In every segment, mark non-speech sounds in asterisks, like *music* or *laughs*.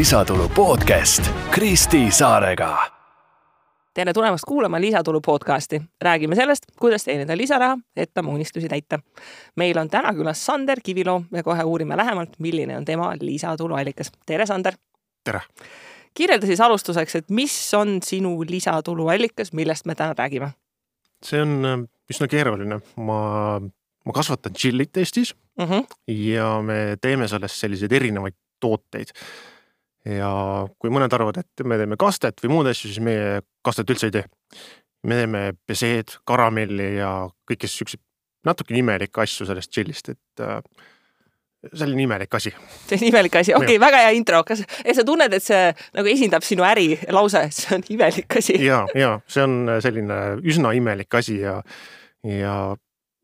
lisatulu podcast Kristi Saarega. tere tulemast kuulama Lisatulu podcasti. räägime sellest, kuidas teenida lisaraha, et oma unistusi täita. meil on täna külas Sander Kiviloo ja kohe uurime lähemalt, milline on tema lisatuluallikas. tere, Sander! tere! kirjelda siis alustuseks, et mis on sinu lisatuluallikas, millest me täna räägime? see on äh, üsna keeruline, ma, ma kasvatan tšillit Eestis mm -hmm. ja me teeme sellest selliseid erinevaid tooteid. Ja kui mõned arvavad, et me teeme kastet või muud asju, siis meie kastet üldse ei tee. me teeme peseed, karamelli ja kõiki siukseid natukene imelikke asju sellest tšillist, et äh, selline imelik asi. see on imelik asi, okei okay,, väga hea intro, kas sa tunned, et see nagu esindab sinu äri lause, et see on imelik asi? ja, ja see on selline üsna imelik asi ja, ja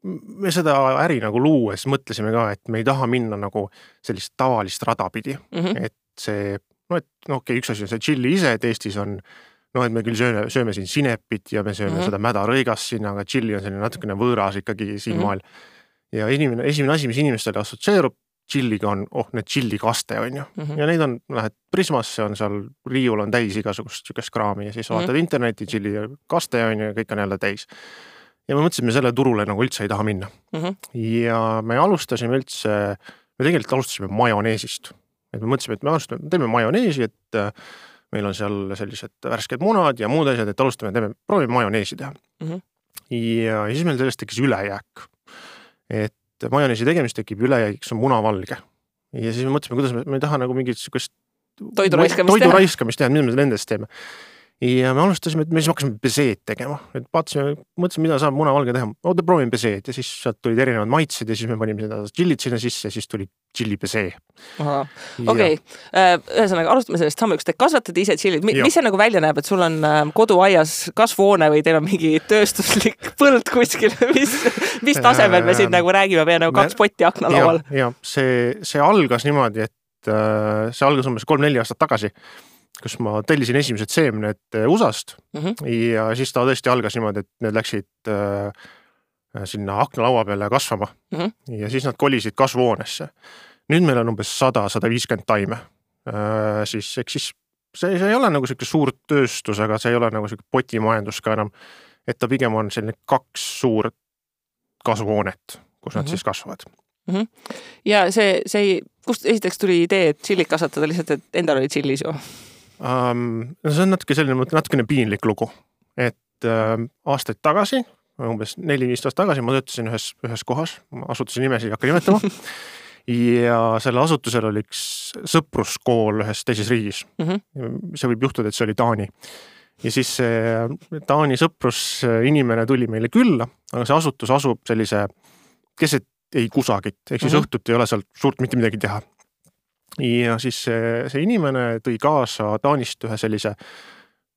me seda äri nagu luues mõtlesime ka, et me ei taha minna nagu sellist tavalist rada pidi mm, -hmm. et see no et no okei okay,, üks asi on see tšilli ise, et Eestis on noh, et me küll sööme, sööme siin sinepit ja me sööme mm -hmm. seda mädarõigast siin, aga tšilli on selline natukene võõras ikkagi siinmaal mm. -hmm. ja inimene, esimene asi, mis inimestele assotsieerub tšilliga on, oh need tšillikaste on ju mm, -hmm. ja neid on, lähed Prismasse on seal, riiul on täis igasugust sihukest kraami ja siis vaatad mm -hmm. internetti, tšillikaste on ju ja kõik on jälle täis ja me mõtlesime, selle turule nagu üldse ei taha minna mm. -hmm. ja me alustasime üldse, me tegelikult alustasime majoneesist. Et me mõtlesime, et me alustame, teeme majoneesi, et äh, meil on seal sellised värsked munad ja muud asjad, et alustame, teeme, proovime majoneesi teha mm. -hmm. ja, siis meil sellest tekkis ülejääk. et majoneesi tegemist tekib ülejäägiks on munavalge. ja siis me mõtlesime, kuidas me, me ei taha nagu mingit sihukest toidu raiskamist teha, mida me nendest teeme ja me alustasime, et me siis hakkasime peseed tegema, et vaatasime, mõtlesime, mida saab munavalge teha, oota proovime peseed ja siis sealt tulid erinevad maitsed ja siis me panime seda tšillit sinna sisse ja siis tuli tšilli pesee. okei, äh, ühesõnaga alustame sellest sammukest, te kasvatate ise tšillit, mis see nagu välja näeb, et sul on äh, koduaias kasvuhoone või teil on mingi tööstuslik *laughs* põld kuskil, *laughs* mis, mis tasemel me siin äh, nagu räägime, meil on nagu kaks potti aknalaual. ja see, see algas niimoodi, et see algas umbes kolm-neli aastat tagasi kus ma tellisin esimesed seemned äh, USA-st mm -hmm. ja siis ta tõesti algas niimoodi, et need läksid äh, sinna aknalaua peale kasvama mm. -hmm. ja siis nad kolisid kasvuhoonesse. nüüd meil on umbes sada, sada viiskümmend taime äh,. siis eks siis see, see ei ole nagu sihuke suur tööstus, aga see ei ole nagu sihuke potimajandus ka enam. et ta pigem on selline kaks suurt kasvuhoonet, kus nad mm -hmm. siis kasvavad mm. -hmm. ja see, see, kust esiteks tuli idee, et tšillit kasvatada lihtsalt, et endal oli tšillis ju? Um,. no see on natuke selline, natukene piinlik lugu, et äh, aastaid tagasi, umbes neli-viis aastat tagasi ma töötasin ühes, ühes kohas, ma asutuse nimesid ei hakka nimetama *laughs* ja sellel asutusel oli üks sõpruskool ühes teises riigis mm. -hmm. see võib juhtuda, et see oli Taani. ja siis see Taani sõprusinimene tuli meile külla, aga see asutus asub sellise keset ei kusagit, ehk siis mm -hmm. õhtuti ei ole seal suurt mitte midagi teha ja siis see, see inimene tõi kaasa Taanist ühe sellise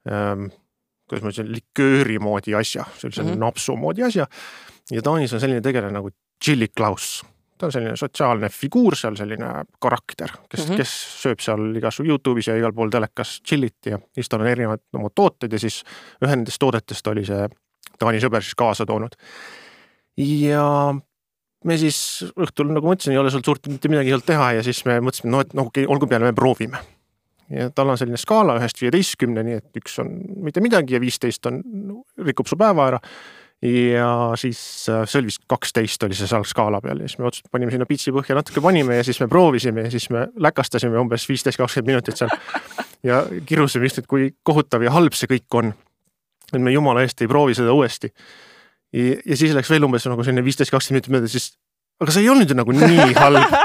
ähm,, kuidas ma ütlen, likööri moodi asja, sellise mm -hmm. napsu moodi asja. ja Taanis on selline tegelane nagu Chili Klaus. ta on selline sotsiaalne figuur seal, selline karakter, kes mm, -hmm. kes sööb seal igasugu Youtube'is ja igal pool telekas chillit ja siis tal on erinevad oma tooted ja siis ühe nendest toodetest oli see Taani sõber siis kaasa toonud. ja me siis õhtul, nagu ma ütlesin, ei ole sealt suurt mitte midagi sealt teha ja siis me mõtlesime, no et noh, okei okay,, olgu peale, me proovime. ja tal on selline skaala ühest viieteistkümneni, et üks on mitte midagi ja viisteist on, rikub su päeva ära. ja siis äh, see oli vist kaksteist oli see seal skaala peal ja siis me otsustasime, panime sinna pitsi põhja natuke panime ja siis me proovisime ja siis me läkastasime umbes viisteist, kakskümmend minutit seal. ja kirusime just, et kui kohutav ja halb see kõik on. et me jumala eest ei proovi seda uuesti ja, ja siis läks veel umbes nagu selline viisteist, kakskümmend minutit mööda, siis aga see ei olnud ju nagu nii halb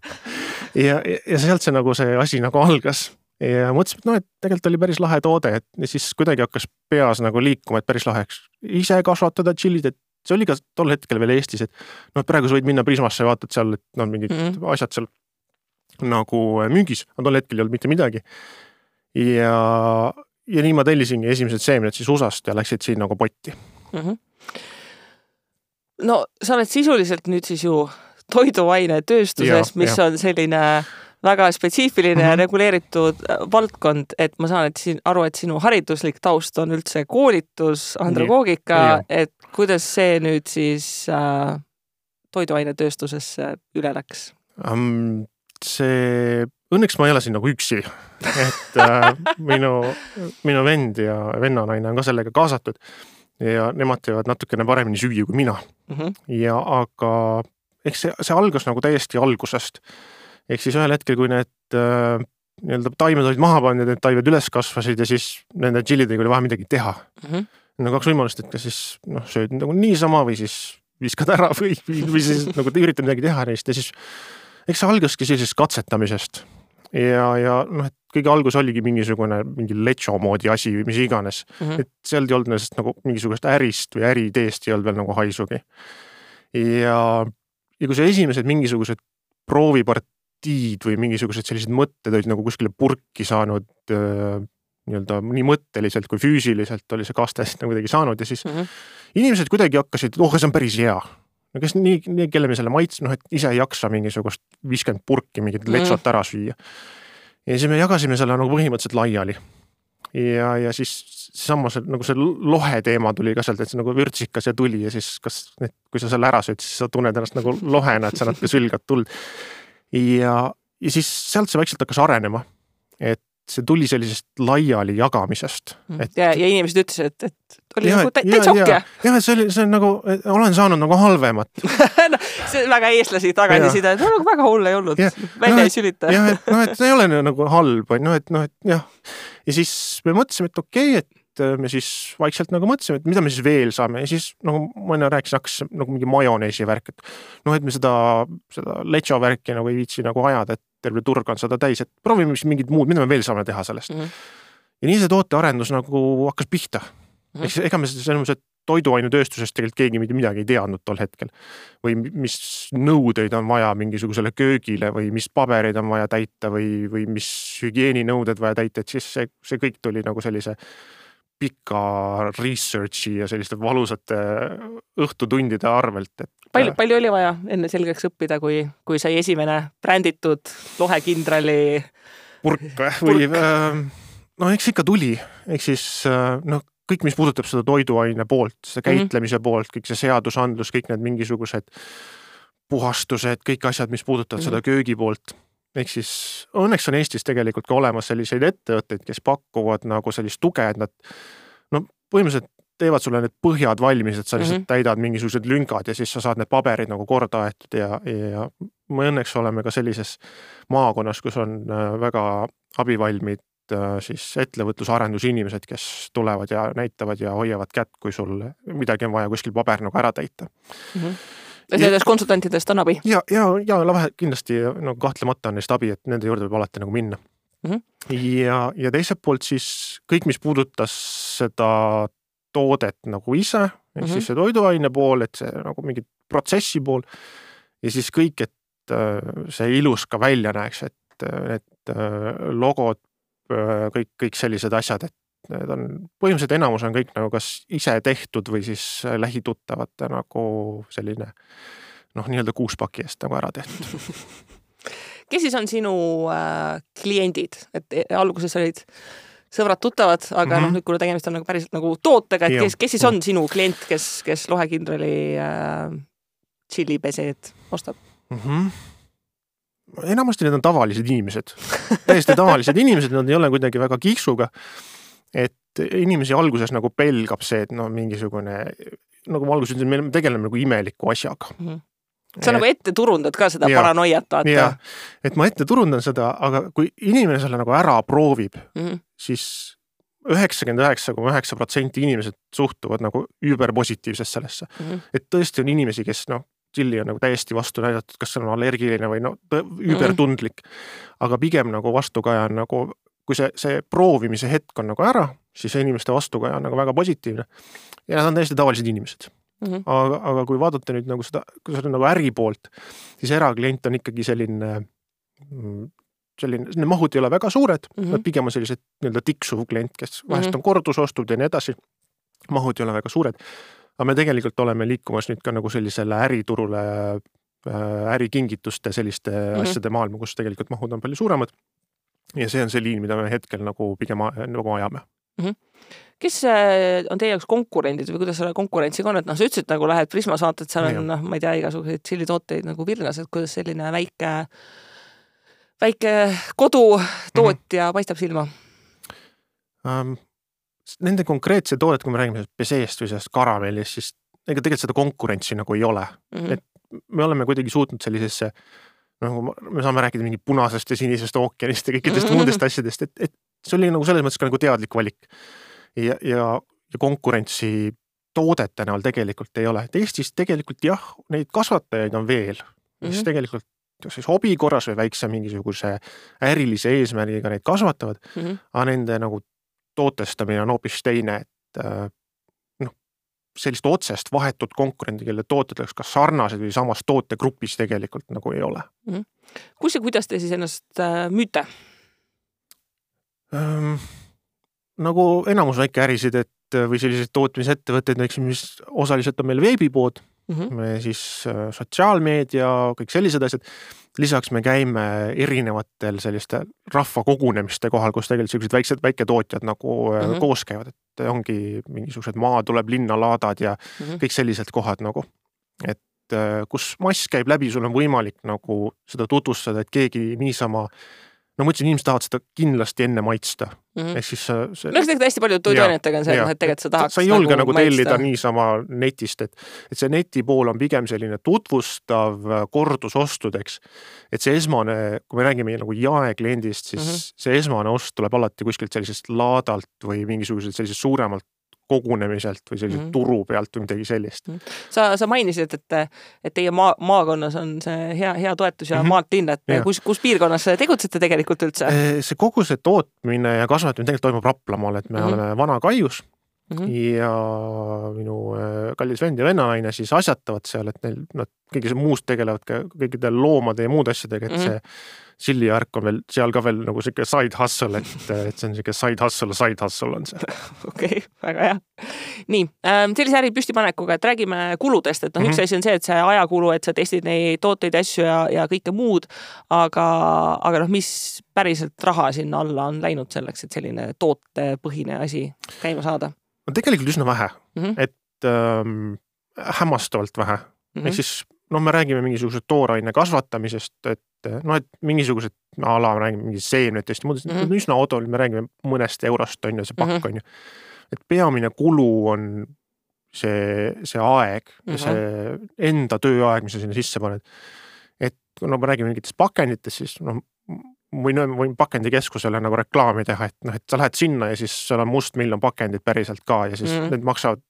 *laughs* ja, ja sealt see nagu see asi nagu algas ja mõtlesime, et noh, et tegelikult oli päris lahe toode, et ja siis kuidagi hakkas peas nagu liikuma, et päris lahe, eks ise kasvatada tšillid, et see oli ka tol hetkel veel Eestis, et noh, praegu sa võid minna Prismasse, vaatad seal, et noh, mingid mm -hmm. asjad seal nagu müügis, aga tol hetkel ei olnud mitte midagi. ja, ja nii ma tellisingi esimesed seemned siis USA-st ja läksid siin nagu potti mm. -hmm no sa oled sisuliselt nüüd siis ju toiduainetööstuses, mis ja. on selline väga spetsiifiline mm -hmm. ja mhm. reguleeritud äh, valdkond, et ma saan et siin aru, et sinu hariduslik taust on üldse koolitus, andragoogika, et kuidas see nüüd siis äh, toiduainetööstusesse üle läks um,? see õnneks ma ei ole siin nagu üksi, et äh, minu, minu vend ja vennanaine on ka sellega kaasatud ja nemad teevad natukene paremini süüa kui mina mm. -hmm. ja aga eks see, see algas nagu täiesti algusest. ehk siis ühel hetkel, kui need äh, nii-öelda taimed olid maha pandud, need taimed üles kasvasid ja siis nende tšillidega oli vaja midagi teha mm. -hmm. On kaks võimalust, et kas siis noh, sööd nagu niisama või siis viskad ära või, või siis nagu üritad midagi teha neist ja siis eks see algaski sellisest katsetamisest ja, ja noh, et kõige algus oligi mingisugune mingi lecho moodi asi või mis iganes mm. -hmm. et seal ei olnud sellest nagu mingisugust ärist või äriideest ei olnud veel nagu haisugi. ja, ja kui sa esimesed mingisugused proovipartiid või mingisugused sellised mõtted olid nagu kuskile purki saanud äh, nii-öelda nii mõtteliselt kui füüsiliselt oli see kaste *laughs* nagu kuidagi saanud ja siis mm -hmm. inimesed kuidagi hakkasid, oh, see on päris hea no kes nii, nii, kelle me selle maits-, noh, et ise ei jaksa mingisugust viiskümmend purki mingit mm. letsot ära süüa. ja siis me jagasime selle nagu põhimõtteliselt laiali. ja, ja siis seesama see nagu see lohe teema tuli ka sealt, et see nagu vürtsikas ja tuli ja siis kas, kui sa selle ära sööd, siis sa tunned ennast nagu lohena, et sa natuke sülgad tuld. ja, ja siis sealt see vaikselt hakkas arenema. et see tuli sellisest laiali jagamisest mm. et.... ja, ja inimesed ütlesid, et, et oli ja, nagu täitsa okei. jah, et see oli, see on nagu, olen saanud nagu halvemat *laughs* no, see on väga eestlasi tagasiside, et no nagu väga hull ei olnud, välja no, ei sülita. jah, et noh, et see ei ole nagu halb, on ju, et noh, et jah. ja siis me mõtlesime, et okei okay,, et me siis vaikselt nagu mõtlesime, et mida me siis veel saame ja siis nagu ma enne rääkisin, hakkas nagu mingi majoneesi värk, et noh, et me seda, seda lecho värki nagu ei viitsi nagu ajada, et terve turg on seda täis, et proovime siis mingit muud, mida me veel saame teha sellest mm. -hmm. ja nii see tootearendus nagu hakkas pihta mm. -hmm. eks ega me selles mõttes, et toiduainetööstusest tegelikult keegi mitte midagi ei teadnud tol hetkel. või mis nõudeid on vaja mingisugusele köögile või mis pabereid on vaja täita või, või mis hügieeninõuded vaja täita, et siis see, see kõik tuli nagu sellise pika research'i ja selliste valusate õhtutundide arvelt, et. Palju, palju oli vaja enne selgeks õppida, kui, kui sai esimene bränditud lohekindrali purk või? Äh, no eks ikka tuli, ehk siis noh, kõik, mis puudutab seda toiduaine poolt, seda mhm. käitlemise mm -hmm. poolt, kõik see seadusandlus, kõik need mingisugused puhastused, kõik asjad, mis puudutavad mm -hmm. seda köögi poolt ehk siis õnneks on Eestis tegelikult ka olemas selliseid ettevõtteid, kes pakuvad nagu sellist tuge, et nad no põhimõtteliselt teevad sulle need põhjad valmis, et sa lihtsalt mm -hmm. täidad mingisugused lüngad ja siis sa saad need paberid nagu korda aetud ja, ja me õnneks oleme ka sellises maakonnas, kus on äh, väga abivalmid äh, siis ettevõtluse arendusinimesed, kes tulevad ja näitavad ja hoiavad kätt, kui sul midagi on vaja kuskil paber nagu ära täita mm. -hmm nendest konsultantidest on abi? ja, ja, ja vähe kindlasti no kahtlemata on neist abi, et nende juurde võib alati nagu minna mm. -hmm. ja, ja teiselt poolt siis kõik, mis puudutas seda toodet nagu ise, ehk mm -hmm. siis see toiduaine pool, et see nagu mingi protsessi pool. Ja siis kõik, et äh, see ilus ka välja näeks, et need äh, logod, äh, kõik, kõik sellised asjad, et need on, põhimõtteliselt enamus on kõik nagu kas ise tehtud või siis lähituttavate nagu selline noh, nii-öelda kuuspaki eest nagu ära tehtud. *laughs* Kes siis on sinu äh, kliendid, et e, alguses olid sõbrad-tuttavad, aga mm -hmm. noh, nüüd kuna tegemist on nagu päriselt nagu tootega, et kes, kes siis on sinu klient, kes, kes lohekindrali äh, tšillipeseed ostab mm? -hmm enamasti need on tavalised inimesed, täiesti tavalised inimesed, nad ei ole kuidagi väga kiiksuga et inimesi alguses nagu pelgab see, et no mingisugune, nagu ma alguses ütlesin, me tegeleme nagu imeliku asjaga mm. -hmm sa et, nagu ette turundad ka seda ja, paranoiat, vaata. et ma ette turundan seda, aga kui inimene selle nagu ära proovib mm, -hmm. siis üheksakümmend üheksa koma üheksa protsenti inimesed suhtuvad nagu überpositiivselt sellesse mm. -hmm. et tõesti on inimesi, kes noh, tšilli on nagu täiesti vastu näidatud, kas see on allergiline või no übertundlik mm. -hmm. aga pigem nagu vastukaja on nagu kui see, see proovimise hetk on nagu ära, siis inimeste vastukaja on nagu väga positiivne. ja nad on täiesti tavalised inimesed mm. -hmm. aga, aga kui vaadata nüüd nagu seda, kui seda nagu äri poolt, siis eraklient on ikkagi selline mm, selline, need mahud ei ole väga suured mm, -hmm. nad pigem on sellised nii-öelda tiksuv klient, kes vahest mm -hmm. on kordusostud ja nii edasi. mahud ei ole väga suured. aga me tegelikult oleme liikumas nüüd ka nagu sellisele äriturule äh, ärikingituste selliste mm -hmm. asjade maailma, kus tegelikult mahud on palju suuremad ja see on see liin, mida me hetkel nagu pigem nagu ajame mm. -hmm kes äh, on teie jaoks konkurendid või kuidas selle konkurentsiga on, et noh, sa ütlesid nagu lähed Prisma saated, seal on noh, ma ei tea, igasuguseid tšillitooteid nagu virnas, et kuidas selline väike väike kodutootja mm -hmm. paistab silma um,? Nende konkreetse toodet, kui me räägime sellest peseest või sellest karamellist, siis ega tegelikult seda konkurentsi nagu ei ole mm. -hmm. et me oleme kuidagi suutnud sellisesse nagu me saame rääkida mingi punasest ja sinisest ookeanist ja kõikidest *laughs* muudest asjadest, et, et see oli nagu selles mõttes ka nagu teadlik valik. ja, ja, ja konkurentsi toodete näol tegelikult ei ole, et Eestis tegelikult jah, neid kasvatajaid on veel, mis mm -hmm. tegelikult siis hobi korras või väikse mingisuguse ärilise eesmärgiga neid kasvatavad mm, -hmm. aga nende nagu tootestamine on hoopis teine, et äh, noh, sellist otsest vahetut konkurenti, kelle tooted oleks kas sarnased või samas tootegrupis tegelikult nagu ei ole mm. -hmm. kus ja kuidas te siis ennast äh, müüte ähm,? nagu enamus väikeärisid, et või selliseid tootmisettevõtteid, näiteks mis osaliselt on meil veebipood mm, -hmm. me siis äh, sotsiaalmeedia, kõik sellised asjad. lisaks me käime erinevatel selliste rahvakogunemiste kohal, kus tegelikult siuksed väiksed väiketootjad nagu mm -hmm. koos käivad, et ongi mingisugused maa tuleb linna laadad ja mm -hmm. kõik sellised kohad nagu. et äh, kus mass käib läbi, sul on võimalik nagu seda tutvustada, et keegi niisama no ma ütlesin, inimesed tahavad seda kindlasti enne maitsta mm -hmm.. ehk siis see. no tegelikult hästi paljude toiduainetega on see, et noh, et tegelikult sa tahaks. sa ei julge nagu, nagu tellida niisama netist, et, et see neti pool on pigem selline tutvustav kordusostudeks. et see esmane, kui me räägime nagu jaekliendist, siis mm -hmm. see esmane ost tuleb alati kuskilt sellisest laadalt või mingisuguselt sellisest suuremalt kogunemiselt või sellise mm -hmm. turu pealt või midagi sellist mm. -hmm. sa, sa mainisid, et, et teie maa, maakonnas on see hea, hea toetus ja mm -hmm. maalt linna, et ja. kus, kus piirkonnas tegutsete tegelikult üldse? see kogu see tootmine ja kasvatamine tegelikult toimub Raplamaal, et me mm -hmm. oleme Vana-Kaius mm -hmm. ja minu kallis vend ja vennanaine siis asjatavad seal, et neil nad kõige muust tegelevad ka kõikide loomade ja muude asjadega, et mm -hmm. see sillivärk on veel seal ka veel nagu sihuke side hustle, et, et see on sihuke side hustle, side hustle on see. *laughs* okei okay,, väga hea. nii ähm,, sellise äri püstipanekuga, et räägime kuludest, et noh mm -hmm., üks mhm. asi on see, et see ajakulu, et sa testid neid tooteid, asju ja, ja kõike muud, aga, aga noh, mis päriselt raha sinna alla on läinud selleks, et selline tootepõhine asi käima saada? no tegelikult üsna vähe mm, -hmm. et ähm, hämmastavalt vähe mm -hmm., ehk siis noh, me räägime mingisuguse tooraine kasvatamisest, et noh, et mingisugused a la me räägime mingist seemnetest ja muudest mm, -hmm. üsna odavalt, me räägime mõnest eurost on ju see pakk mm -hmm. on ju. et peamine kulu on see, see aeg mm, -hmm. see enda tööaeg, mis sa sinna sisse paned. et no me räägime mingitest pakenditest, siis noh, võin, võin pakendikeskusele nagu reklaami teha, et noh, et sa lähed sinna ja siis seal on mustmiljon pakendit päriselt ka ja siis mm -hmm. need maksavad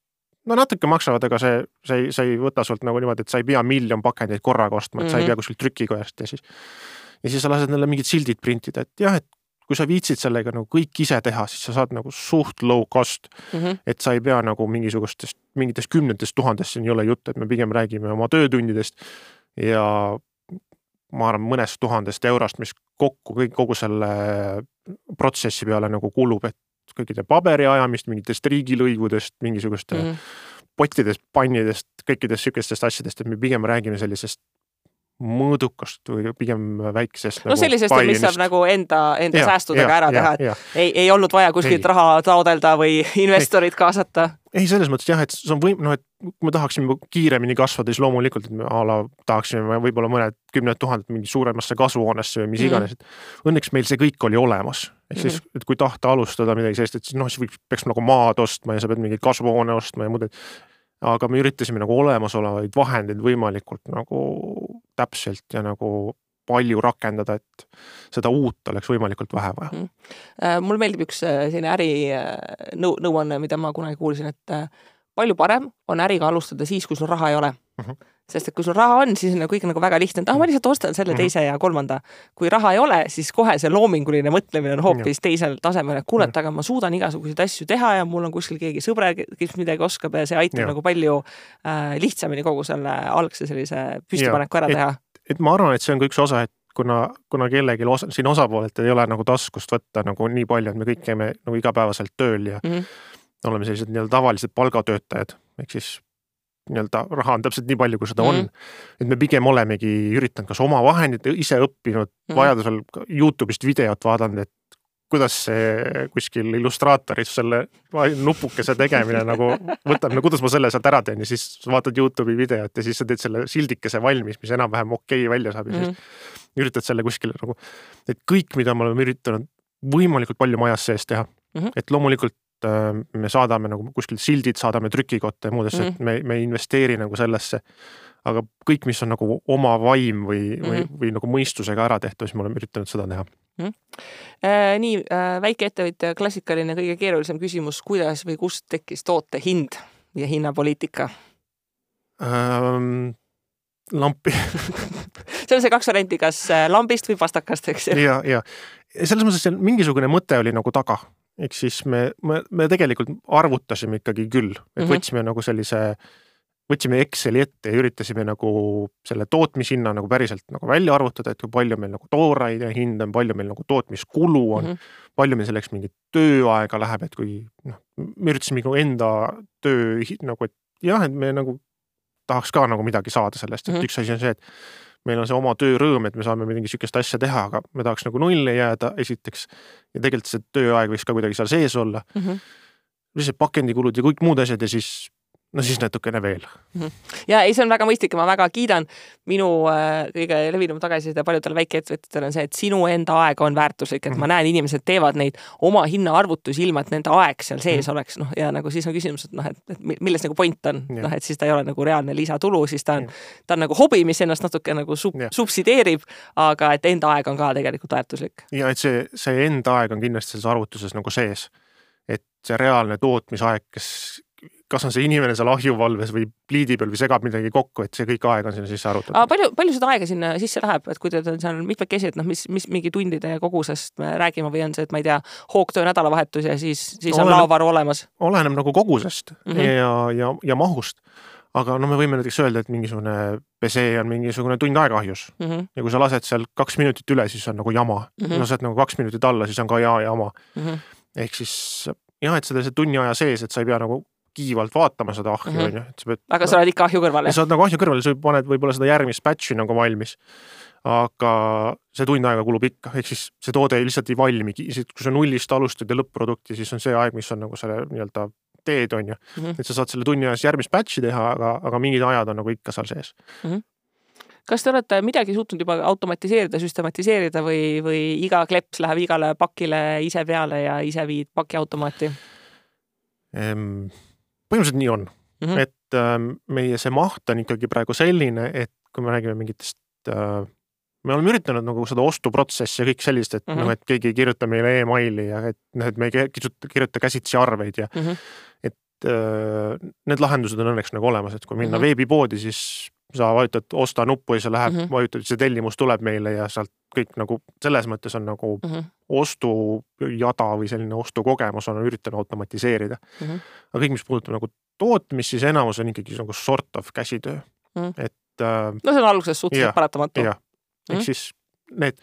no natuke maksavad, aga see, see ei, see ei võta sult nagu niimoodi, et sa ei pea miljon pakendeid korraga ostma, et mm -hmm. sa ei mhm. pea kuskilt trükikojast ja siis. ja siis sa lased neile mingid sildid printida, et jah, et kui sa viitsid sellega nagu kõik ise teha, siis sa saad nagu suht low cost mm. -hmm. et sa ei pea nagu mingisugustest, mingitest kümnetest tuhandest, siin ei ole juttu, et me pigem räägime oma töötundidest ja ma arvan, mõnest tuhandest eurost, mis kokku kõik, kogu selle protsessi peale nagu kulub, et kõikide paberi ajamist, mingitest riigilõivudest, mingisuguste mm -hmm. pottidest, pannidest, kõikidest sihukestest asjadest, et me pigem räägime sellisest mõõdukast või pigem väiksest. no nagu sellisest, mis saab nagu enda, enda ja, säästudega ja, ära ja, teha, et ei, ei olnud vaja kuskilt ei. raha taodelda või *laughs* investorit ei. kaasata. ei, selles mõttes jah, et see on võim-, noh, et kui me tahaksime kiiremini kasvada, siis loomulikult, et me a la tahaksime võib-olla mõned kümned tuhanded mingi suuremasse kasvuhoonesse või mis mm -hmm. iganes, et õnneks meil see kõik oli olemas ehk siis, mhm. et kui tahta alustada midagi sellist, et siis noh, siis võiks, peaks nagu maad ostma ja sa pead mingi kasvuhoone ostma ja muud, et aga me üritasime nagu olemasolevaid vahendeid võimalikult nagu täpselt ja nagu palju rakendada, et seda uut oleks võimalikult vähe vaja. Mm.. mulle meeldib üks äh, selline äri äh, nõu, nõuanne, mida ma kunagi kuulsin, et palju parem on äriga alustada siis, kui sul raha ei ole. Mm. -hmm sest et kui sul raha on, siis on kõik nagu väga lihtne, et ah, ma lihtsalt ostan selle, mhm. teise ja kolmanda. kui raha ei ole, siis kohe see loominguline mõtlemine on hoopis teisel tasemel, et kuule, et aga ma suudan igasuguseid asju teha ja mul on kuskil keegi sõber, kes midagi oskab ja see aitab ja. nagu palju äh, lihtsamini kogu selle algse sellise püstipaneku ära teha. et ma arvan, et see on ka üks osa, et kuna, kuna kellelgi osa, siin osapoolelt ei ole nagu taskust võtta nagu nii palju, et me kõik käime nagu igapäevaselt tööl ja mm -hmm. oleme sellised nii-öelda tavalised palgatöötajad, ehk siis nii-öelda raha on täpselt nii palju, kui seda mm on. et me pigem olemegi üritanud kas oma vahendid ise õppinud mm, vajadusel Youtube'ist videot vaadanud, et kuidas see kuskil illustraatoris selle nupukese tegemine nagu *laughs* võtab, no kuidas ma selle sealt ära teen ja siis vaatad Youtube'i videot ja siis sa teed selle sildikese valmis, mis enam-vähem okei okay välja saab ja mm siis mhm. üritad selle kuskile nagu, et kõik, mida me oleme üritanud võimalikult palju majas sees teha mm. -hmm. et loomulikult äh, me saadame nagu kuskilt sildid, saadame trükikotta ja muudesse mm, -hmm. et me, me ei investeeri nagu sellesse aga kõik, mis on nagu oma vaim või mm, -hmm. või, mhm. või nagu mõistusega ära tehtud, siis me oleme üritanud seda teha mm. -hmm. Äh, nii äh,, väikeettevõtja klassikaline kõige keerulisem küsimus, kuidas või kust tekkis toote hind ja hinnapoliitika ähm,? lampi *laughs* see on see kaks varianti, kas äh, lambist või pastakast, eks ju. ja, ja selles mõttes, et mingisugune mõte oli nagu taga, ehk siis me, me, me tegelikult arvutasime ikkagi küll, et mm -hmm. võtsime nagu sellise võtsime Exceli ette ja üritasime nagu selle tootmishinna nagu päriselt nagu välja arvutada, et kui palju meil nagu tooraine hind on, palju meil nagu tootmiskulu on mm, -hmm. palju meil selleks mingit tööaega läheb, et kui noh, me üritasime nagu enda töö nagu, et jah, et me nagu tahaks ka nagu midagi saada sellest, et mm -hmm. üks asi on see, et meil on see oma töörõõm, et me saame midagi sihukest asja teha, aga me tahaks nagu nulli jääda, esiteks. ja tegelikult see tööaeg võiks ka kuidagi seal sees olla mm. -hmm. lihtsalt pakendikulud ja kõik muud asjad ja siis no siis natukene veel. Mhm. ja ei, see on väga mõistlik ja ma väga kiidan. minu äh, kõige levinum tagasiside paljudele väikeettevõtjatele on see, et sinu enda aeg on väärtuslik, et ma näen, inimesed teevad neid oma hinnaarvutusi ilma, et nende aeg seal sees -hmm. oleks, noh ja nagu siis on küsimus, et noh, et, et milles nagu point on, noh, et siis ta ei ole nagu reaalne lisatulu, siis ta on, ta on nagu hobi, mis ennast natuke nagu sub, subsideerib, aga et enda aeg on ka tegelikult väärtuslik. ja et see, see enda aeg on kindlasti selles arvutuses nagu sees. et see reaalne tootmisaeg, kes kas on see inimene seal ahjuvalves või pliidi peal või segab midagi kokku, et see kõik aeg on sinna sisse arvutatud. palju, palju seda aega sinna sisse läheb, et kui teil on seal mitmekesi, et noh, mis, mis mingi tundide kogusest me räägime või on see, et ma ei tea, hoogtöö nädalavahetus ja siis, siis oleneb, on laovaru olemas? oleneb nagu kogusest mm -hmm. ja, ja, ja mahust. aga no me võime näiteks öelda, et mingisugune pesee on mingisugune tund aega ahjus mm. -hmm. ja kui sa lased seal kaks minutit üle, siis on nagu jama mm. -hmm. lased nagu kaks minutit alla, siis on ka ja jama mm. -hmm. ehk siis jah, et seda see tunni aja sees, et sa ei pea nagu kiivalt vaatama seda ahju, mhm. on ju, et sa pead. aga sa oled ikka ahju kõrval, jah? sa oled nagu ahju kõrval, sa paned võib-olla seda järgmist batch'i nagu valmis. aga see tund aega kulub ikka, ehk siis see toode lihtsalt ei valmi, kui sa nullist alustad ja lõpp-produkti, siis on see aeg, mis on nagu selle nii-öelda teed, on ju mm. -hmm. et sa saad selle tunni ajas järgmist batch'i teha, aga, aga mingid ajad on nagu ikka seal sees mm. -hmm kas te olete midagi suutnud juba automatiseerida, süstematiseerida või, või iga kleps läheb igale pakile ise peale ja ise viid pakiautomaati ehm,? Põhimõtteliselt nii on mm, -hmm. et äh, meie see maht on ikkagi praegu selline, et kui me räägime mingitest äh, me oleme üritanud nagu seda ostuprotsessi ja kõik sellist, et mm -hmm. noh, et keegi ei kirjuta meile emaili ja et noh, et me ei kirjuta, käsitsi arveid ja mm -hmm. et äh, need lahendused on õnneks nagu olemas, et kui minna mm -hmm. veebipoodi, siis sa vajutad osta nuppu ja see läheb mm, -hmm. vajutad, see tellimus tuleb meile ja sealt kõik nagu selles mõttes on nagu mm -hmm. ostujada või selline ostukogemus on üritanud automatiseerida mm. -hmm. aga kõik, mis puudutab nagu tootmist, siis enamus on ikkagi nagu sort of käsitöö mm, -hmm. et äh,. no see on alguses suhteliselt paratamatu. jah, ehk mm -hmm. siis need,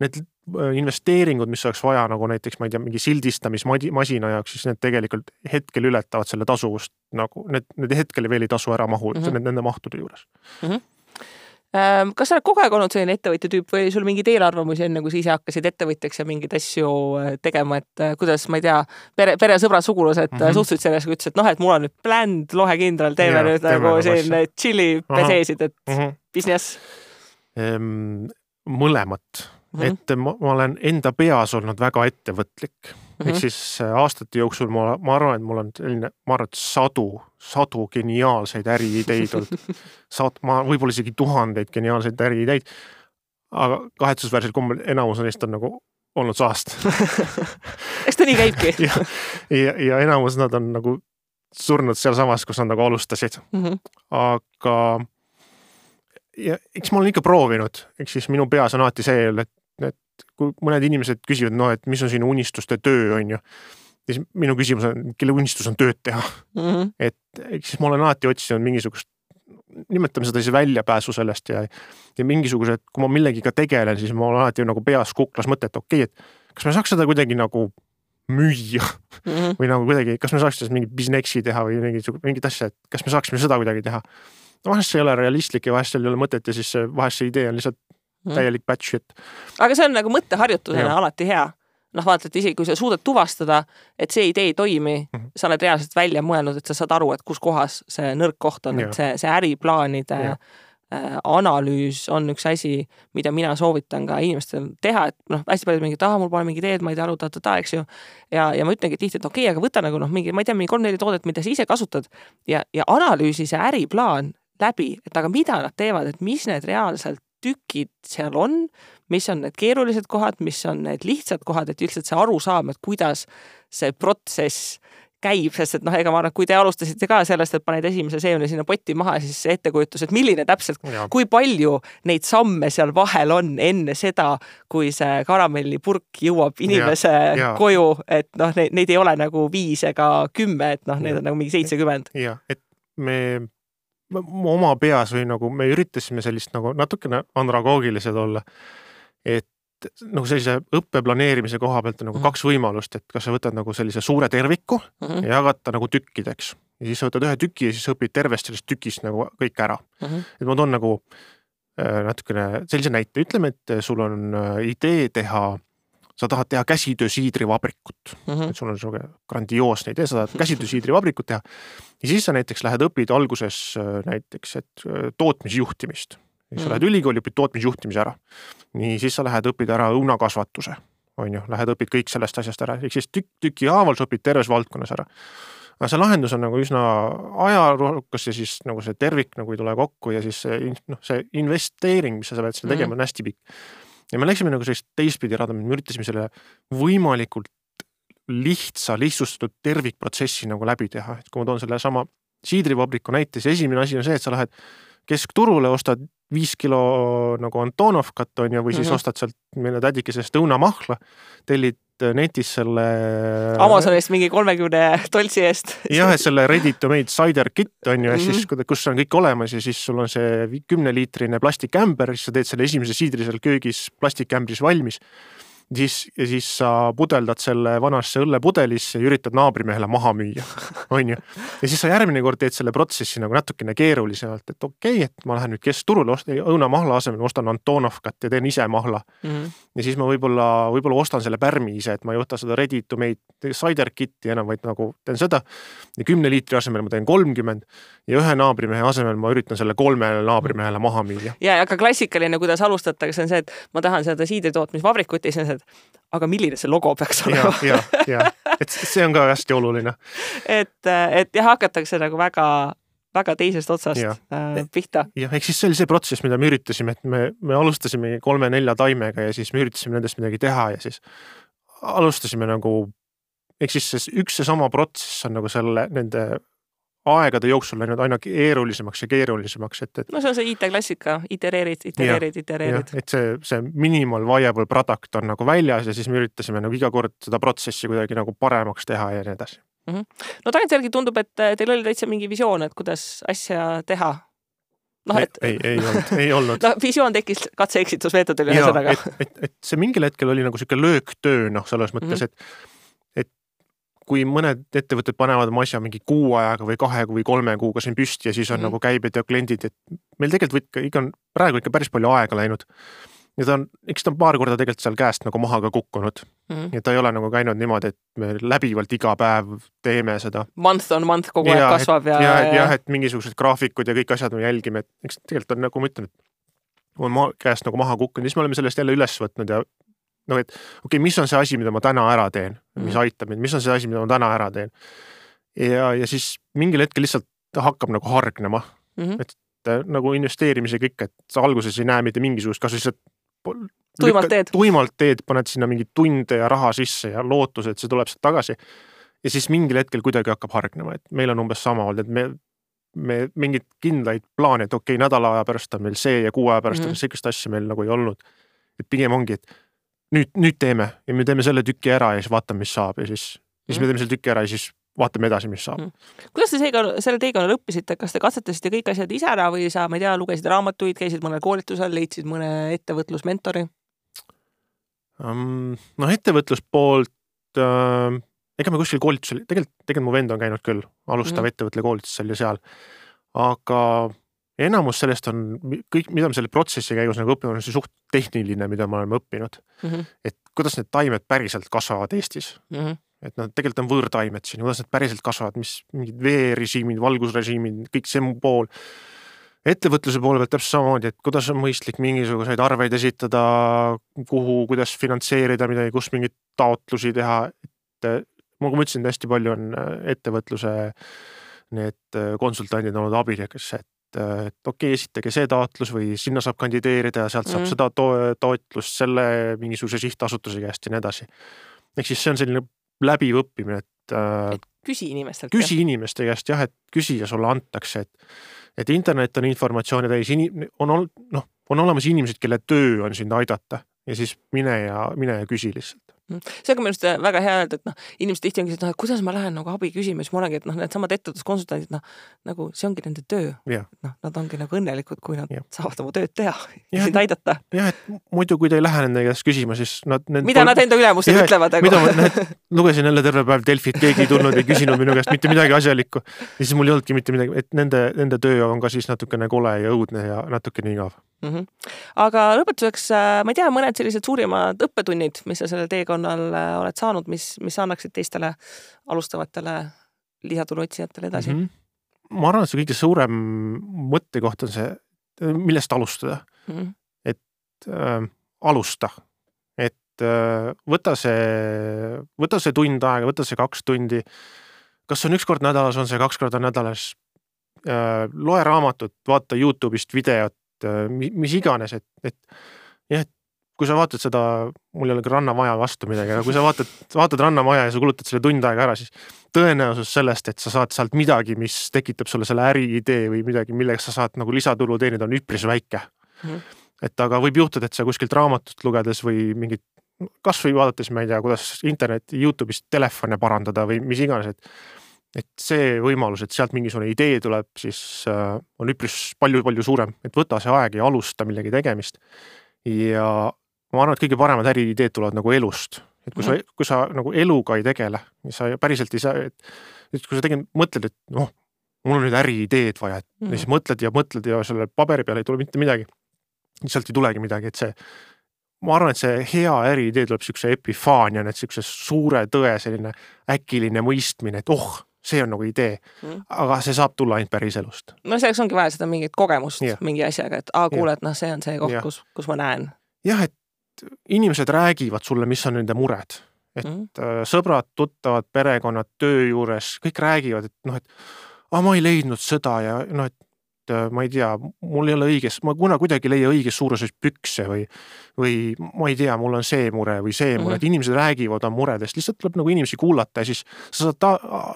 need Äh, investeeringud, mis oleks vaja nagu näiteks, ma ei tea, mingi sildistamismasina jaoks, siis need tegelikult hetkel ületavad selle tasuvust nagu need, need hetkel veel ei tasu ära mahu mm, -hmm. nende mahtude juures mm. -hmm kas sa oled kogu aeg olnud selline ettevõtja tüüp või oli sul mingeid eelarvamusi enne, kui sa ise hakkasid ettevõtjaks ja mingeid asju äh, tegema, et kuidas, ma ei tea, pere, peresõbrad, sugulased mm -hmm. suhtusid sellesse, kui ütlesid, et noh, et mul on nüüd bländ lohekindral, teeme ja, nüüd nagu siin tšilli peseesid, et mm -hmm. business ehm,? mõlemat mm, -hmm. et ma, ma olen enda peas olnud väga ettevõtlik mm. -hmm. ehk siis äh, aastate jooksul ma, ma arvan, et mul on selline, ma arvan, et sadu, sadu geniaalseid äriideid olnud. *laughs* Saad, ma võib-olla isegi tuhandeid geniaalseid äriideid. aga kahetsusväärselt kombel enamus neist on nagu olnud saast *laughs* eks ta nii käibki *laughs* ja, ja, ja enamus nad on nagu surnud sealsamas, kus nad nagu alustasid mm. -hmm. aga ja eks ma olen ikka proovinud, ehk siis minu peas on alati see, et kui mõned inimesed küsivad, no et mis on sinu unistuste töö, on ju. siis minu küsimus on, kelle unistus on tööd teha mm. -hmm. et eks siis ma olen alati otsinud mingisugust, nimetame seda siis väljapääsu sellest ja, ja mingisugused, kui ma millegiga tegelen, siis ma olen alati nagu peas kuklas mõte, et okei okay,, et kas me saaks seda kuidagi nagu müüa mm -hmm. või nagu kuidagi, kas me saaks sellest mingit businessi teha või mingit, mingit asja, et kas me saaksime seda kuidagi teha. no vahest see ei ole realistlik ja vahest seal ei ole mõtet ja siis vahest see idee on lihtsalt Mhm. täielik batch shit. aga see on nagu mõtteharjutusena alati hea. noh, vaata, et isegi kui sa suudad tuvastada, et see idee ei toimi mm, -hmm. sa oled reaalselt välja mõelnud, et sa saad aru, et kus kohas see nõrk koht on, et see, see äriplaanide ja Äh, analüüs on üks asi, mida mina soovitan ka inimestel teha, et noh, hästi paljud mingid, aa, mul pole mingit ideed, ma ei tea, aru, ta-ta-ta, eks ju. ja, ja ma ütlengi tihti, et okei okay,, aga võta nagu noh, mingi, ma ei tea, mingi kolm-neli toodet, mida sa ise kasutad ja, ja analüüsi see äriplaan läbi, et aga mida nad teevad, et mis need reaalselt tükid seal on, mis on need keerulised kohad, mis on need lihtsad kohad, et üldse see arusaam, et kuidas see protsess käib, sest et noh, ega ma arvan, et kui te alustasite ka sellest, et paned esimese seemne sinna potti maha, siis see ettekujutus, et milline täpselt, kui palju neid samme seal vahel on enne seda, kui see karamellipurk jõuab inimese ja, ja. koju, et noh, neid, ei ole nagu viis ega kümme, et noh, neid on nagu mingi seitsekümmend. jah, et me oma peas või nagu me üritasime sellist nagu natukene andragoogilised olla. et nagu sellise õppe planeerimise koha pealt on nagu -hmm. kaks võimalust, et kas sa võtad nagu sellise suure terviku mm -hmm. ja jagad ta nagu tükkideks ja siis sa võtad ühe tüki ja siis õpid tervest sellest tükist nagu kõik ära mm. -hmm. et ma toon nagu äh, natukene sellise näite, ütleme, et sul on äh, idee teha, sa tahad teha käsitöö siidrivabrikut mm, -hmm. et sul on niisugune grandioosne idee, sa tahad käsitöö siidrivabrikut teha ja siis sa näiteks lähed, õpid alguses äh, näiteks, et tootmisjuhtimist siis sa mm. lähed ülikooli, õpid tootmisjuhtimise ära. nii, siis sa lähed, õpid ära õunakasvatuse, on ju, lähed, õpid kõik sellest asjast ära, ehk siis tükk tüki haaval sa õpid terves valdkonnas ära. aga see lahendus on nagu üsna ajarohkas ja siis nagu see tervik nagu ei tule kokku ja siis see noh, see investeering, mis sa pead seal tegema mm., on hästi pikk. Ja me läksime nagu sellist teistpidi rada, me üritasime selle võimalikult lihtsa, lihtsustatud tervikprotsessi nagu läbi teha, et kui ma toon sellesama siidrivabriku näite, siis esimene asi on see, et sa lähed keskturule, ostad viis kilo nagu Antonovkat on ju, või siis mm -hmm. ostad sealt meile tädikesest õunamahla, tellid netis selle. Amazonist mingi kolmekümne toltsi eest. jah, et selle ready to made cider kit on ju ja mm -hmm. siis, kus on kõik olemas ja siis sul on see kümneliitrine plastikämber, siis sa teed selle esimese siidri seal köögis plastikämbris valmis siis, siis sa pudeldad selle vanasse õllepudelisse ja üritad naabrimehele maha müüa, *laughs* on ju. ja siis sa järgmine kord teed selle protsessi nagu natukene keerulisemalt, et okei okay,, et ma lähen nüüd keskturule, õunamahla asemel ostan Antonovkat ja teen ise mahla mm. -hmm. ja siis ma võib-olla, võib-olla ostan selle pärmi ise, et ma ei võta seda ready to made cider kit'i enam, vaid nagu teen seda. ja kümne liitri asemel ma teen kolmkümmend ja ühe naabrimehe asemel ma üritan selle kolmele naabrimehele maha müüa. ja, aga klassikaline, kuidas alustatakse, on see, et ma tahan seda siidritootmisvabrikut ja siis on see, et aga milline see logo peaks olema. ja, ja, ja, et see on ka hästi oluline. et, et jah, hakatakse nagu väga, väga teisest otsast ja. äh, pihta. jah, ehk siis see oli see protsess, mida me üritasime, et me, me alustasime kolme-nelja taimega ja siis me üritasime nendest midagi teha ja siis alustasime nagu ehk siis see üks seesama protsess on nagu selle, nende aegade jooksul läinud aina keerulisemaks ja keerulisemaks, et, et. no see on see IT-klassika, itereerid, itereerid, itereerid. et see, see minimal viable product on nagu väljas ja siis me üritasime nagu iga kord seda protsessi kuidagi nagu paremaks teha ja nii edasi mm. -hmm. no tagantjärgi tundub, et teil oli täitsa mingi visioon, et kuidas asja teha noh, et. ei, ei olnud, ei olnud. *laughs* no visioon tekkis katse-eksitusmeetodil ühesõnaga. et, et, et see mingil hetkel oli nagu sihuke lööktöö, noh, selles mõttes mm, -hmm. et kui mõned ettevõtted panevad oma asja mingi kuu ajaga või kahe või kolme kuuga siin püsti ja siis on mm. nagu käibed ja kliendid, et meil tegelikult ikka, ikka on praegu ikka päris palju aega läinud. ja ta on, eks ta on paar korda tegelikult seal käest nagu maha ka kukkunud mm.. ja ta ei ole nagu käinud niimoodi, et me läbivalt iga päev teeme seda. Month on month kogu aeg kasvab ja. jah, et jah, et mingisugused graafikud ja kõik asjad me jälgime, et eks tegelikult on nagu ma ütlen, et on maa käest nagu maha kukkunud, siis me oleme sellest jälle üles võtnud ja noh, et okei okay,, mis on see asi, mida ma täna ära teen, mis mm. aitab mind, mis on see asi, mida ma täna ära teen. ja, ja siis mingil hetkel lihtsalt hakkab nagu hargnema mm, -hmm. et äh, nagu investeerimisega ikka, et sa alguses ei näe mitte mingisugust, kas lihtsalt tuimalt teed, tuimalt teed, paned sinna mingeid tunde ja raha sisse ja lootuse, et see tuleb sealt tagasi. ja siis mingil hetkel kuidagi hakkab hargnema, et meil on umbes sama olnud, et me me mingeid kindlaid plaane, et okei okay,, nädala aja pärast on meil see ja kuu aja pärast mm -hmm. on mhm. sihukest asja meil nagu ei olnud. et pigem ongi, et nüüd, nüüd teeme ja me teeme selle tüki ära ja siis vaatame, mis saab ja siis, siis mm. me teeme selle tüki ära ja siis vaatame edasi, mis saab mm.. kuidas te seega selle teekonnal õppisite, kas te katsetasite kõik asjad ise ära või sa, ma ei tea, lugesid raamatuid, käisid mõnel koolitusel, leidsid mõne ettevõtlusmentori um,? noh, ettevõtluspoolt äh, ega me kuskil koolitusel, tegelikult, tegelikult mu vend on käinud küll, alustav mm. ettevõtte koolitusel ja seal, aga enamus sellest on kõik, mida me selle protsessi käigus nagu õpime, on see suht tehniline, mida me oleme õppinud mm. -hmm. et kuidas need taimed päriselt kasvavad Eestis mm. -hmm. et nad tegelikult on võõrtaimed siin, kuidas need päriselt kasvavad, mis mingid veerežiimid, valgusrežiimid, kõik see pool ettevõtluse poole pealt täpselt samamoodi, et kuidas on mõistlik mingisuguseid arveid esitada, kuhu, kuidas finantseerida midagi, kus mingeid taotlusi teha, et nagu ma ütlesin, hästi palju on äh, ettevõtluse need äh, konsultandid olnud abiliks, et et okei okay,, esitage see taotlus või sinna saab kandideerida ja sealt saab mm. seda to toetlust selle mingisuguse sihtasutuse käest ja nii edasi. ehk siis see on selline läbiv õppimine, et, äh, et küsi inimestelt. küsi jah. inimeste käest jah, et küsi ja sulle antakse, et et internet on informatsiooni täis, on olnud, noh, on olemas inimesed, kelle töö on sind aidata ja siis mine ja mine ja küsi lihtsalt. See on ka minu arust väga hea öelda, et noh, inimesed tihti ongi, et noh, et kuidas ma lähen nagu abi küsima, siis ma olengi, et noh, needsamad ettevõtluskonsultandid, noh, nagu see ongi nende töö. noh, nad ongi nagu õnnelikud, kui nad ja. saavad oma tööd teha *laughs* ja sind aidata. jah, et muidu, kui te ei lähe nende käest küsima, siis nad. mida nad enda ülemustele ütlevad, aga. mida ma, lugesin jälle terve päev Delfit, keegi ei tulnud, ei küsinud minu käest mitte midagi asjalikku. ja siis mul ei olnudki mitte midagi, et nende, nende töö on ka siis natukene kole ja õudne ja natukene igav mm. -hmm. aga lõpetuseks, äh, ma ei tea, mõned sellised suurimad õppetunnid, mis sa sellel teekonnal äh, oled saanud, mis, mis annaksid teistele alustavatele lisatulu otsijatele edasi mm? -hmm. ma arvan, et see kõige suurem mõttekoht on see, millest alustada mm. -hmm. et äh, alusta, et äh, võta see, võta see tund aega, võta see kaks tundi. kas on üks kord nädalas, on see kaks korda nädalas äh,. loe raamatut, vaata Youtube'ist videot, Äh, mis iganes, et, et jah, et kui sa vaatad seda, mul ei ole ka rannamaja vastu midagi, aga kui sa vaatad, vaatad rannamaja ja sa kulutad selle tund aega ära, siis tõenäosus sellest, et sa saad sealt midagi, mis tekitab sulle selle äriidee või midagi, millega sa saad nagu lisatulu teenida, on üpris väike mm. et aga võib juhtuda, et sa kuskilt raamatut lugedes või mingit, kasvõi vaadates, ma ei tea, kuidas interneti, Youtube'ist telefone parandada või mis iganes, et et see võimalus, et sealt mingisugune idee tuleb, siis äh, on üpris palju-palju suurem, et võta see aeg ja alusta millegi tegemist. ja ma arvan, et kõige paremad äriideed tulevad nagu elust, et kui sa, mhm. kui sa nagu eluga ei tegele, sa päriselt ei saa, et, et kui sa tegelikult mõtled, et noh, mul on nüüd äriideed vaja, et mm -hmm. siis mõtled ja mõtled ja selle paberi peale ei tule mitte midagi. sealt ei tulegi midagi, et see, ma arvan, et see hea äriidee tuleb siukse epifaaniana, et siukse suure tõe selline äkiline mõistmine, et oh see on nagu idee mm., aga see saab tulla ainult päriselust. no selleks ongi vaja seda mingit kogemust ja. mingi asjaga, et aa, kuule, et noh, see on see koht, kus, kus ma näen. jah, et inimesed räägivad sulle, mis on nende mured, et mm. sõbrad, tuttavad, perekonnad töö juures, kõik räägivad, et noh, et aa, ma ei leidnud seda ja noh, et et äh, ma ei tea, mul ei ole õiges, ma kuna kuidagi ei leia õiges suuruses pükse või, või ma ei tea, mul on see mure või see mure mm, -hmm. et inimesed räägivad oma muredest, lihtsalt tuleb nagu inimesi kuulata ja siis sa saad ta,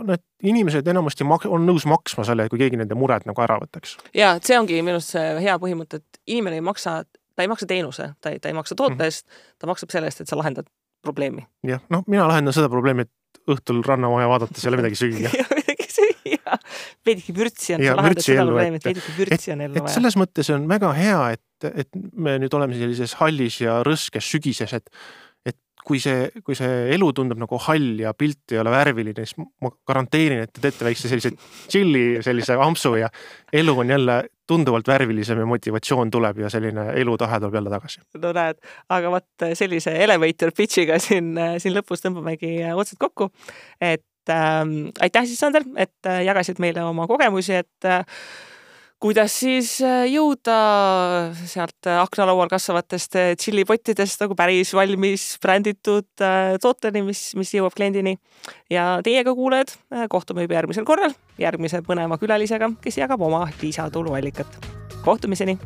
need inimesed enamasti mak-, on nõus maksma selle, kui keegi nende mured nagu ära võtaks. ja et see ongi minu arust see hea põhimõte, et inimene ei maksa, ta ei maksa teenuse, ta ei, ta ei maksa toote mhm. eest ta maksab selle eest, et sa lahendad probleemi. jah, noh, mina lahendan seda probleemi, et õhtul rannamaja vaadates ei ole midagi süüa *laughs* veidike vürtsi on, sa lahendad seda probleemi, et veidike vürtsi on ellu vaja. selles mõttes on väga hea, et, et me nüüd oleme sellises hallis ja rõskes sügises, et kui see, kui see elu tundub nagu hall ja pilt ei ole värviline, siis ma garanteerin, et te teete väikse sellise chill'i, sellise ampsu ja elu on jälle tunduvalt värvilisem ja motivatsioon tuleb ja selline elutahe tuleb jälle tagasi. no näed, aga vot sellise elevator pitch'iga siin, siin lõpus tõmbamegi otsad kokku, et äh, aitäh siis, Sander, et äh, jagasid meile oma kogemusi, et äh, kuidas siis äh, jõuda sealt äh, aknalaual kasvavatest tšillipottidest nagu päris valmis bränditud tooteni, mis, mis jõuab kliendini. ja teiega, kuulajad, kohtume juba järgmisel korral järgmise põneva külalisega, kes jagab oma lisatuluallikat. kohtumiseni